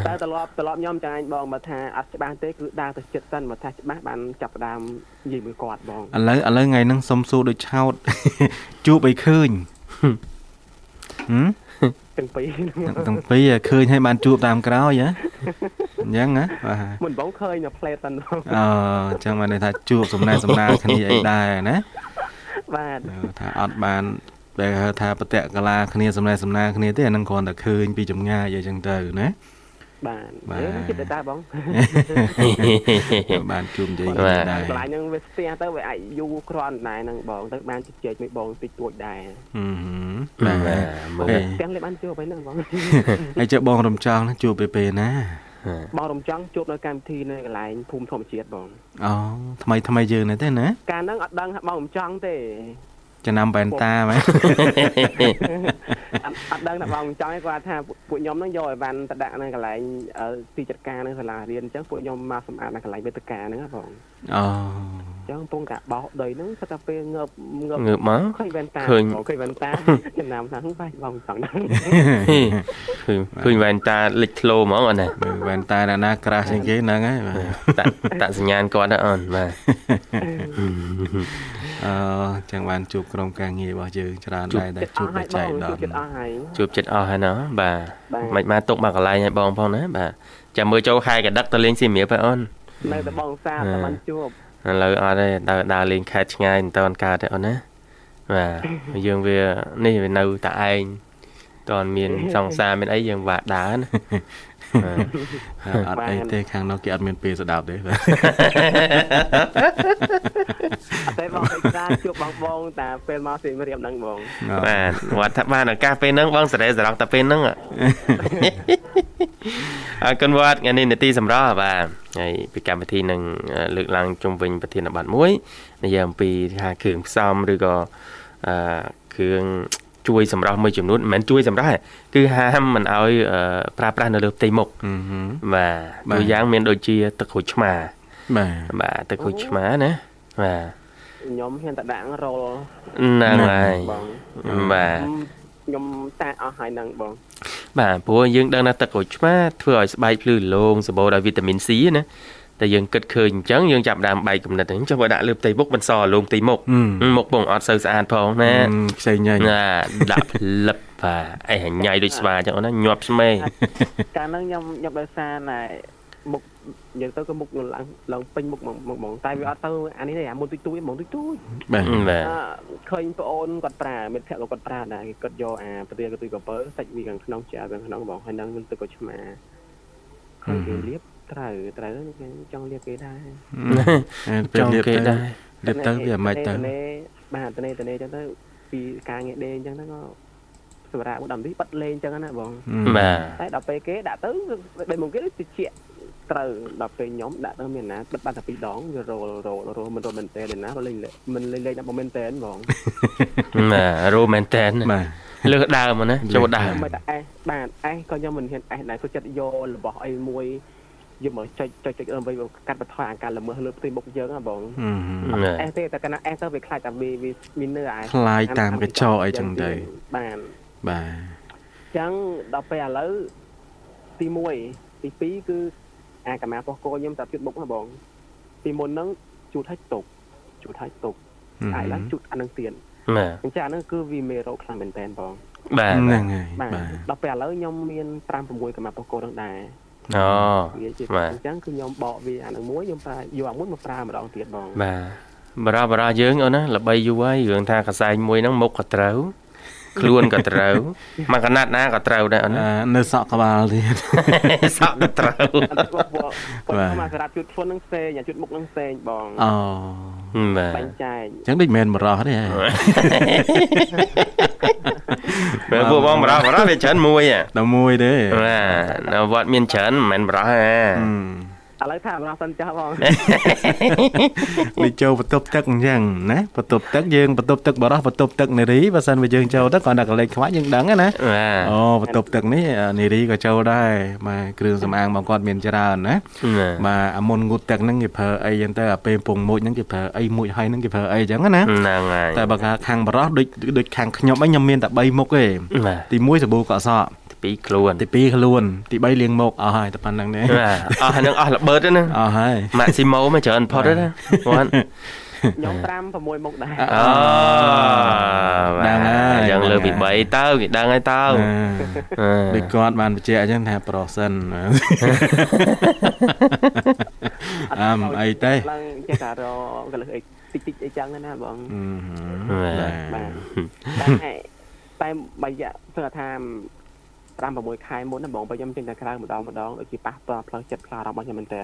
តែត្រឡប់ត្រឡប់ខ្ញុំចាញ់បងមកថាអត់ច្បាស់ទេគឺដាទៅចិត្តសិនមកថាច្បាស់បានចាប់ផ្ដើមនិយាយមួយគាត់បងឥឡូវឥឡូវថ្ងៃហ្នឹងសុំសួរដូចឆោតជួបអីឃើញហឹមទាំងពីរហ្នឹងទាំងពីរឃើញឲ្យបានជួបតាមក្រោយហ៎អញ្ចឹងណាបាទមិនបងឃើញនៅផ្លេតសិនបងអឺអញ្ចឹងបានន័យថាជួបសំណែសំណាលគ្នាអីដែរណាបាទថាអត់បានដែលហៅថាបតៈកលាគ្នាសំណែសំណាលគ្នាទេអាហ្នឹងគ្រាន់តែឃើញពីចម្ងាយអីចឹងទៅណា បាទបាទអេចិត្តតែបងបានជួបនិយាយបាគ្នាទដែរកន្លែងហ្នឹងវាស្ទះទៅវាអាចយូរគ្រាន់ដែរហ្នឹងបងទៅបានជជែកមួយបងតិចតួចដែរហឹមបាបាទទមើហេលទាំងលេបានជួបហើយហ្នឹងបងហើយចុះបងរំចង់ណាជួបពេលពេលណាបងរំចង់ជួបនៅកម្មវិធីនៅកន្លែងភូមិធម្មជាតិបងអូថ្មីថ្មីយើងនេះទេណាកាលហ្នឹងអត់ដឹងថាបងរំចង់ទេ ចំណាំបែនតាមែនអត់ត់អត់ដឹងថាបងចង់ឲ្យគាត់ថាពួកខ្ញុំហ្នឹងយកអីវ៉ាន់ទៅដាក់នៅកន្លែងអឺទីចាត់ការនៅសាលារៀនអញ្ចឹងពួកខ្ញុំមកសម្អាតនៅកន្លែងវេទិកាហ្នឹងណាបងអូអញ្ចឹងពងកាបោសដីហ្នឹងគាត់តែពេលងើបងើបងើបមកឃើញវ៉ែនតាឃើញបងឃើញវ៉ែនតាចំណាំថាហ្នឹងបាច់បងចង់ដឹងហេឃើញឃើញវ៉ែនតាលេចធ្លោហ្មងអូនណាវ៉ែនតាអ្នកណាក្រាស់ជាងគេហ្នឹងហើយបាទតាក់តាក់សញ្ញាណគាត់ណាអូនបាទ អឺចឹងបានជួបក្រុមការងាររបស់យើងច្រើនដែរដែលចិត្តអជួបស់តែហើយចែបងកដល់ចិត្តអស់ហើយជួបចិត្តអស់ហើយណោះបាទបាទមិនមកទុកមកកន្លែងឲ្យបងផងណាបាទចាំមើលចូលខែកដឹកទៅលេងសៀមរាបហើយអូននៅតែបងសាតែបានជួបឥឡូវអត់ទេដើរដើរលេងខេត្តឆ្ងាយមិនតន់កើតទេអូនណាបាទយើងវានេះវានៅតែឯងតន់មានសង្សារមានអីយើងវាក់ដើរណាបាទ អត់អីទេខាងនោះគេអត់មានពេលស្ដាប់ទេបាទអត់ទេបងឯកាជួបបងបងតែពេលមកសៀមរាបហ្នឹងបងបាទគាត់ថាបានឱកាសពេលហ្នឹងបងសេរីសរងតែពេលហ្នឹងអរគុណវត្តថ្ងៃនេះនេតិសម្រាប់បាទហើយពីកម្មវិធីនឹងលើកឡើងជុំវិញប្រធានបទមួយនិយាយអំពីថាគ្រឿងផ្សំឬក៏អឺគ្រឿង ជួយសម្រាប់មួយចំនួនមិនមែនជួយសម្រាប់ទេគឺហាមមិនឲ្យអឺប្រើប្រាស់នៅលើផ្ទៃមុខហឹមហឹមបាទបាទตัวយ៉ាងមានដូចជាទឹកក្រូចឆ្មាបាទបាទទឹកក្រូចឆ្មាណាបាទខ្ញុំហ៊ានតែដាក់រលហ្នឹងហើយបងបាទខ្ញុំតែអស់ហើយហ្នឹងបង បាទព្រោះយើងដឹងថាទឹកក្រូចឆ្មាធ្វើឲ្យស្បែកភ្លឺរលោងសម្បូរដោយវីតាមីន C ណា តែយើងគិតឃើញអញ្ចឹងយើងចាប់ផ្ដើមបែកគំនិតអញ្ចឹងបើដាក់លើផ្ទៃមុខមិនសរលោងផ្ទៃមុខហឹមមុខពងអត់សូវស្អាតផងណាខ្ចីញ៉ៃណាដាក់ផ្លឹបបាទអីហញ៉ៃដូចស្វាអញ្ចឹងអូនណាញាប់ស្មេកាលហ្នឹងខ្ញុំខ្ញុំដោយសារណែមុខយើងទៅក៏មុខឡើងឡើងពេញមុខហ្មងហ្មងតែវាអត់ទៅអានេះទេអាមុនទុយទុយហ្មងទុយទុយបាទបាទអឺឃើញប្អូនគាត់ប្រើមិត្តភក្តិក៏គាត់ប្រើដែរគេគាត់យកអាប្រទាលកទុយកពើសាច់វាខាងក្នុងជាខាងក្នុងបងហើយនឹងទឹកក៏ឆ្មាឃើញគេលាប ត្រូវត្រូវខ្ញុំចង់លាបគេដែរពេលចង់លៀបគេទៅដែរលៀបទៅវាមិនទៅបាទតនេតនេអញ្ចឹងទៅពីការងារដេអញ្ចឹងទៅក៏សម្រាប់មួយដំនេះបាត់លេងអញ្ចឹងណាបងបាទតែដល់ពេលគេដាក់ទៅដូចមកគេដូចតិចត្រូវដល់ពេលខ្ញុំដាក់ទៅមានណាបិទបាត់តែពីរដងវារលរលរលមិនរលមែនតើណារលេងមិនលេងលេងដល់មែនតើបងបាទរ៉ូមែនតែនបាទលើសដើមណាចូលដើមមិនតែអេសបាទអេសក៏ខ្ញុំមិនហ៊ានអេសដែរគាត់ចិត្តយករបស់អីមួយ យកមកចុចចុចចុចដើម្បីកាត់បន្ថយអាការល្មើសលើផ្ទៃមុខយើងណាបងហឹមបាទអេសទេតែកាលណាអេសទៅវាខ្លាចតែវាវាមាននៅអាខ្លាយតាមកញ្ចក់អីចឹងទៅបាទបាទអញ្ចឹងដល់ពេលឥឡូវទី1ទី2គឺអាកម្មាពោះគោខ្ញុំតាជូតមុខណាបង ពីមុនហ្នឹងជូតឲ្យទុកជូតឲ្យទុកហើយឡើងជូតអានឹងទៀតបាទអញ្ចឹងអាហ្នឹងគឺវាមេរោគខ្លាំងមែនតើបងបាទហ្នឹងហើយបាទបាទដល់ពេលឥឡូវខ្ញុំមាន5 6កម្មាពោះគោហ្នឹងដែរ អូវាជាបាទអញ្ចឹងគឺខ្ញុំបកវាអានឹងមួយខ្ញុំប្រើយកអាមួយមកប្រើម្ដងទៀតបងបាទបរោះបរោះយើងអូនណាល្បីយូរហើយរឿងថាកសែងមួយហ្នឹងមុខក៏ត្រូវ ខ្លួនក៏ត្រូវមកកណាត់ណាក៏ត្រូវដែរអូនណាអឺនៅសក់ក្បាលទៀតសក់ក៏ត្រូវអត់គាត់គាត់បាទមកសម្រាប់ជូតធ្ងន់ហ្នឹងផ្សេងអាជូតមុខហ្នឹងផ្សេងបងអូបាទបាញ់ចែកអញ្ចឹងដូចមិនមែនបរោះទេហ៎បើពួកបងបរោះបរោះវាច្រើនមួយហ៎ដល់មួយទេបាទនៅវត្តមានច្រើនមិនមែនបរោះទេ ឥឡូវថាម្ដងសិនចាស់បងដូចចូលបន្ទប់ទឹកអញ្ចឹងណាបន្ទប់ទឹកយើងបន្ទប់ទឹកបរោះបន្ទប់ទឹកនារីបើសិនបើយើងចូលទៅគាត់ដាក់កលេចខ្វាច់យើងដឹងណាបាទអូបន្ទប់ទឹកនេះនារីក៏ចូលដែរបាទគ្រឿងសម្អាងបងគាត់មានច្រើនណាបាទអាមុនងូតទឹកហ្នឹងគេប្រើអីចឹងទៅអាពេលពងមួយហ្នឹងគេប្រើអីមួយហើយហ្នឹងគេប្រើអីចឹងណាហ្នឹងហើយតែបើខាងបរោះដូចដូចខាងខ្ញុំអីខ្ញុំមានតែ3មុខទេបាទទី1សាប៊ូកក់សក់ ទី2ខ្លួនទី2ខ្លួនទី3លាងមុខអស់ហើយតែប៉ុណ្្នឹងទេបាទអស់ហ្នឹងអស់ល្បើតទេណាអស់ហើយម៉ាក់ស៊ីម៉ូមកច្រើនផុតទេណាគាត់ខ្ញុំ5 6មុខដែរអូដឹងហើយយ៉ាងលើពី3ទៅគេដឹងហើយទៅដូចគាត់បានបញ្ជាក់អញ្ចឹងថាប្រុសសិនអឹមអីទេឡើងចេះតែរកលឹះអីតិចតិចអីចឹងណាបងបាទតែតែបើរយៈស្ថាន 5 6ខែមុនណាបងបើខ្ញុំចេញតែក្រៅម្ដងម្ដងដូចជាប៉ះផ្លូវចិត្តផ្លារបស់ខ្ញុំមែនតើ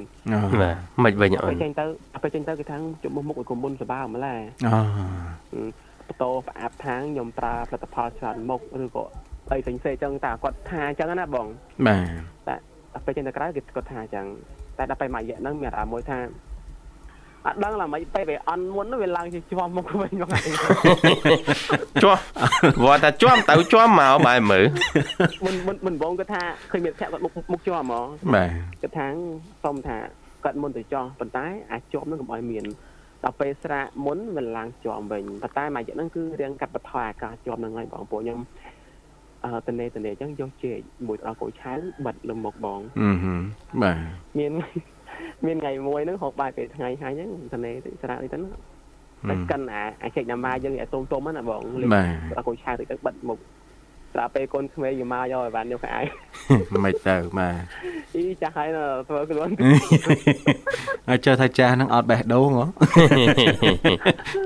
បាទមិនវិញអូ ពេល ន ចេញទៅពេលចេញទៅគេថាជប់មុខឲ្យគុំមុនសបាម្ល៉េះ អូ បន្តោប្រអាប់ທາງខ្ញុំប្រើផលិតផលច្រើនមុខឬក៏អីផ្សេងផ្សេងចឹងតែគាត់ថាចឹងណាបង បាទ តែពេលចេញទៅក្រៅគេគាត់ថាចឹងតែដល់ពេលមួយរយៈហ្នឹងមានអារម្មណ៍មួយថា អត់ដឹងឡើមិនពេលវាអន់មុនវាឡើងជាជាប់មកវិញមកហើយជាប់វត្តតែជាប់ទៅជាប់មកបែរមើលមុនមុនមុនបងគាត់ថាឃើញមានភ័ក្រគាត់មុខមុខជាប់ហ្មងបាទគាត់ថាសុំថាគាត់មុនទៅចោះប៉ុន្តែអាចជាប់នឹងកុំឲ្យមានដល់ពេលស្រាកមុនវាឡើងជាប់វិញប៉ុន្តែមួយយ៉ាងហ្នឹងគឺរៀងកាត់បន្ថយអាការជាប់ហ្នឹងហើយបងពួកខ្ញុំអឺតនេតនេអញ្ចឹងយកជែកមួយដល់កូនឆៅបិទលើមុខបងអឺហឺបាទមាន មានថ្ងៃមួយហ្នឹងហូបបាយពេលថ្ងៃហើយហ្នឹងតនេទៅស្រាកនេះទៅណាតែកិនអាអាជែកណាម៉ាយើងឲ្យទុំទុំហ្នឹងណាបងលេងបាទដល់កូនឆៅទៅទៅបិទមុខស្រាប់ពេលកូនក្មេងយកមកយកឲ្យបានយកក្អែមិនទៅបាទអីចាស់ហើយណាធ្វើខ្លួនហើយចើថាចាស់ហ្នឹងអត់បេះដូងហ៎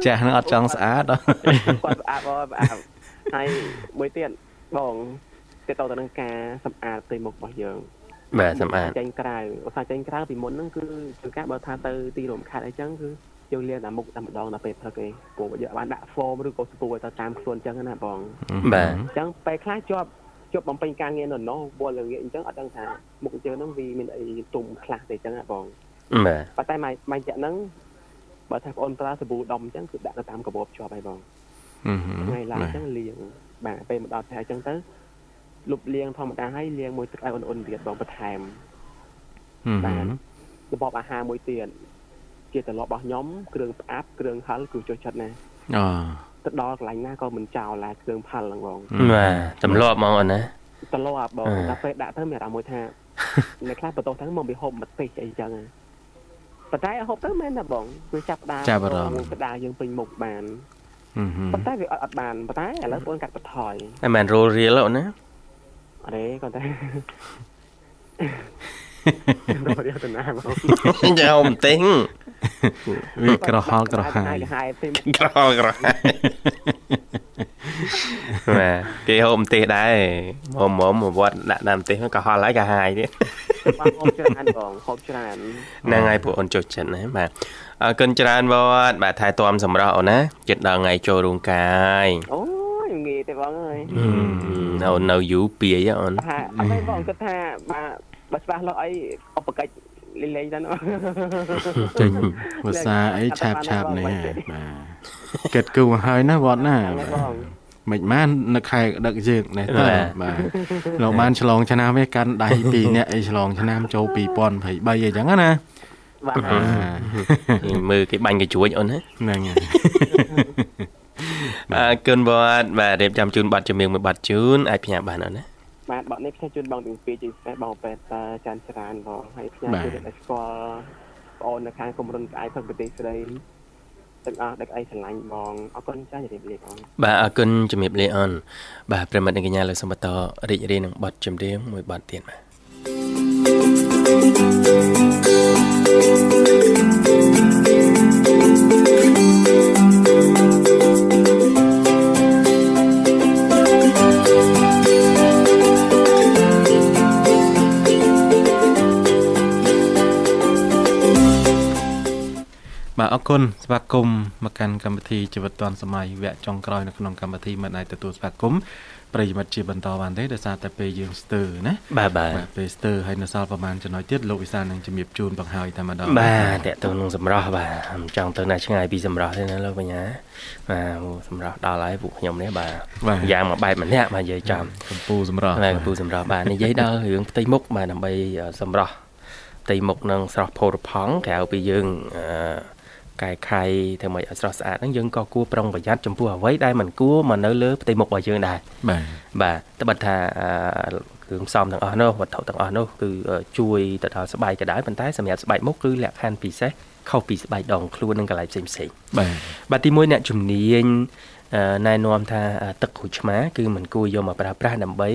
ចាស់ហ្នឹងអត់ចង់ស្អាតហ៎គាត់ផ្អាប់អត់ផ្អាប់ហើយមួយទៀតបងទៅទៅទៅនឹងការសម្អាតផ្ទៃមុខរបស់យើង បាទសម្អាតចេញក្រៅឧស្សាហ៍ចេញក្រៅពីមុនហ្នឹងគឺគឺការបើថាទៅទីរោមខេត្តអីចឹងគឺយើងលាងតែមុខតែម្ដងដល់ពេលព្រឹកឯងព្រោះយើងបានដាក់ហ្វមឬក៏ស្ពូឲ្យទៅតាមខ្លួនចឹងណាបងបាទអញ្ចឹងពេលខ្លះជាប់ជាប់បំពេញការងារនៅនោះវល់ល្ងាចអញ្ចឹងអត់ដឹងថាមុខយើងហ្នឹងវាមានអីទុំខ្លះទេចឹងណាបងបាទប៉ុន្តែមួយមួយចាក់ហ្នឹងបើថាបងអូនប្រើសាប៊ូដុំអញ្ចឹងគឺដាក់ទៅតាមកាបូបជាប់ហើយបងអឺហឺថ្ងៃឡើងអញ្ចឹងលាងបាទពេលមកដល់ផ្ទះអញ្ចឹងទៅ លុបលាងធម្មតាហើយលាងមួយទឹកឲ្យអ៊ុនៗទៀតបងបន្ថែមអឺហឺរបបអាហារមួយទៀតជាទម្លាប់របស់ខ្ញុំគ្រឿងផ្អាប់គ្រឿងហឹលគឺចូលចិត្តណាស់អូទៅដល់កន្លែងណាក៏មិនចោលដែរគ្រឿងផាល់ហ្នឹងបងបាទទម្លាប់ហ្មងអូនណាទម្លាប់បងអឺដល់ពេលដាក់ទៅមានអារម្មណ៍មួយថាអ្នកខ្លះបន្ទោសទៅមកវាហូបម្ទេសអីចឹងណាប៉ុន្តែហូបទៅមែនណាបងគឺចាប់ផ្ដើមចាប់អារម្មណ៍ស្ដារយើងពេញមុខបានអឺហឺប៉ុន្តែវាអត់អត់បានប៉ុន្តែឥឡូវបងកាត់បន្ថយតែមិនរលរៀលអូនណា អរេគាត់តែរត់យកទៅណាបងយកមិនទិញវាក្រហល់ក្រហាយក្រហាយពេញក្រហល់ក្រហាយបាទគេហូបម្ទេសដែរមុំមុំមកវត្តដាក់តាមម្ទេសក៏ហល់ហើយក៏ហាយទៀតបងហូបច្រើនបងហូបច្រើនហ្នឹងហើយពួកអូនចុចចិត្តណាបាទអរគុណច្រើនវត្តបាទថែទាំសម្រាប់អូនណាចិត្តដល់ថ្ងៃចូលរោងកាយអូ យងាយទេបងអើយនៅនៅយូរពីអីអូនថាអត់ទេបងគិតថាបាទបើច្បាស់លាស់អីឧបកិច្ចលេងលេងទៅណាចេញភាសាអីឆាបឆាបនេះហ่าបាទគិតគូរហើយណាវត្តណាហ្នឹងបងមិនបាននៅខែដឹកយើងនេះទៅបាទលោកបានឆ្លងឆ្នាំវាកាន់ដៃពីរអ្នកអីឆ្លងឆ្នាំចូល2023អីចឹងណាបាទមើលគេបាញ់គេជួចអូនណាហ្នឹងហើយ អរគុណវត្តបាទរៀបចំជូនប័ណ្ណជំនឿមួយប័ណ្ណជូនអាចផ្ញើបានអូនណាបាទបត់នេះផ្សាយជូនបងទាំងពីរជាពិសេសបងពេទ្យតាចាន់ច្រើនបងហើយផ្សាយជូនដល់ស្គាល់បងអូននៅខាងគុំរុនក្អែកផឹកប្រទេសស្រីទាំងអស់ដឹកអីស្រឡាញ់បងអរគុណចាស់ជម្រាបលាបងបាទអរគុណជំរាបលាអូនបាទប្រិមត្តអ្នកកញ្ញាលើកសូមបន្តរីករាយនឹងប័ណ្ណចម្រៀងមួយប័ណ្ណទៀតបាទបាទ អរគុណស្វាគមន៍មកកាន់កម្មវិធីជីវិតឌွန်សម័យវគ្គចុងក្រោយនៅក្នុងកម្មវិធីមិនអាចទទួលស្វាគមន៍ប្រិយមិត្តជាបន្តបានទេដោយសារតែពេលយើងស្ទើរណាបាទបាទបាទពេលស្ទើរហើយនៅសល់ប្រហែលចំណុចទៀតលោកវិសាលនឹងជំរាបជូនបង្ហើយតែម្ដងបាទតកតងនឹងសម្រស់បាទមិនចង់ទៅណាឆ្ងាយពីសម្រស់ទេណាលោកបញ្ញាបាទសម្រស់ដល់ហើយពួកខ្ញុំនេះបាទយ៉ាងមួយបែបម្នាក់បាទនិយាយចំកម្ពុជាសម្រាប់បាទពូសម្រាប់បាទនិយាយដល់រឿងផ្ទៃមុខបាទដើម្បីសម្រស់ផ្ទៃមុខនឹងស្រស់ផូរផង់ក្រៅពីយើងអឺ កែខៃធ្វើម៉េចឲ្យស្រស់ស្អាតហ្នឹងយើងក៏គួរប្រុងប្រយ័ត្នចំពោះអ្វីដែលមិនគួរមកនៅលើផ្ទៃមុខរបស់យើងដែរបាទបាទត្បិតថាអឺគ្រឿងផ្សំទាំងអស់នោះវត្ថុទាំងអស់នោះគឺជួយទៅដល់ស្បែកក៏ដោយប៉ុន្តែសម្រាប់ស្បែកមុខគឺលក្ខខណ្ឌពិសេសខុសពីស្បែកដងខ្លួននិងកន្លែងផ្សេងផ្សេងៗបាទបាទទីមួយអ្នកជំនាញអឺ ណែនាំថាអឺទឹកក្រូចឆ្មាគឺមិនគួរយកមកប្រើប្រាស់ដើម្បីឲ្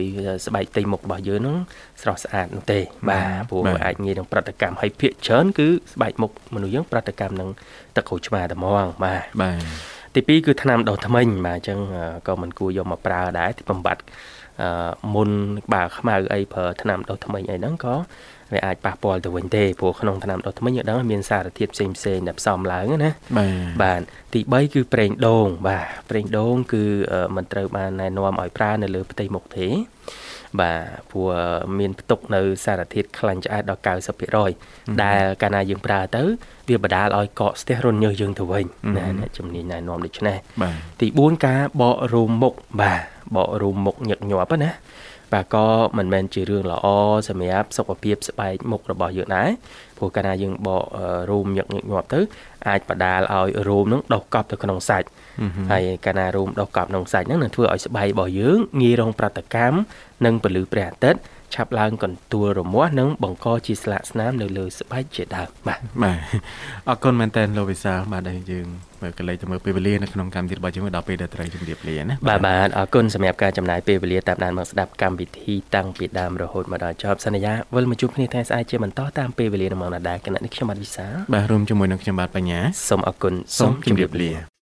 យស្បែកផ្ទៃមុខរបស់យើងហ្នឹងស្រស់ស្អាតនោះទេ បាទព្រោះអាចងាយនឹងប្រតិកម្មហើយភាកច្រើនគឺស្បែកមុខមនុស្សយើងប្រតិកម្មនឹងទឹកក្រូចឆ្មាតែហ្មងបាទបាទទីពីរគឺថ្នាំដុសធ្មេញបាទអញ្ចឹងអឺក៏មិនគួរយកមកប្រើដែរទីបំបត្តិអឺ មុនបើខ្មៅអីប្រើថ្នាំដុសធ្មេញអីហ្នឹងក៏វាអាចប៉ះពាល់ទៅវិញទេព្រោះក្នុងថ្នាំដុសធ្មេញយើងដឹងថាមានសារធាតុផ្សេងផ្សេងៗដែលផ្សំឡើងណាបាទបាទទី3គឺប្រេងដូងបាទប្រេងដូងគឺអឺមិនត្រូវបានណែនាំឲ្យប្រើនៅលើផ្ទៃមុខទេបាទព្រោះមានផ្ទុកនៅសារធាតុខ្លាញ់ឆ្អែតដល់90%ដែលកាលណាយើងប្រើទៅ វាបដាលឲ្យកកស្ទះរនញើសយើងទៅវិញណាអ្នកជំនាញណែនាំដូច្នេះទី4ការបករូមមុខបាទ បករូមមុខញឹកញាប់ណាបាទក៏មិនមែនជារឿងល្អសម្រាប់សុខភាពស្បែកមុខរបស់យើងដែរព្រោះកាលណាយើងបករោមញឹកញឹកញាប់ទៅ អាចបដាលឲ្យរោមនឹងដុះកប់ទៅក្នុងសាច់ហើយកាលណារោមដុះកប់ក្នុងសាច់ហ្នឹងនឹងធ្វើឲ្យស្បែករបស់យើងងាយរងប្រតិកម្មនឹងពលឺព្រះអាទិត្យ ឆាប់ឡើងកន្ទួលរមាស់និងបង្កជាស្លាកស្នាមនៅលើស្បែកជាដើមបាទបាទអរគុណមែនតើលោកវិសាលបាទដែលយើងមើលកលេចទៅមើលពេលវេលានៅក្នុងកម្មវិធីរបស់យើងដល់ពេលដែលត្រូវជម្រាបលាណាបាទបាទអរគុណសម្រាប់ការចំណាយពេលវេលាតាមដានមកស្ដាប់កម្មវិធីតាំងពីដើមរហូតមកដល់ចប់សន្យាវិលមកជួបគ្នាថ្ងៃស្អែកជាបន្តតាមពេលវេលានៅម៉ោងណាដែរគណៈនេះខ្ញុំបាទវិសាលបាទរួមជាមួយនឹងខ្ញុំបាទបញ្ញាសូមអរគុណសូមជម្រាបលា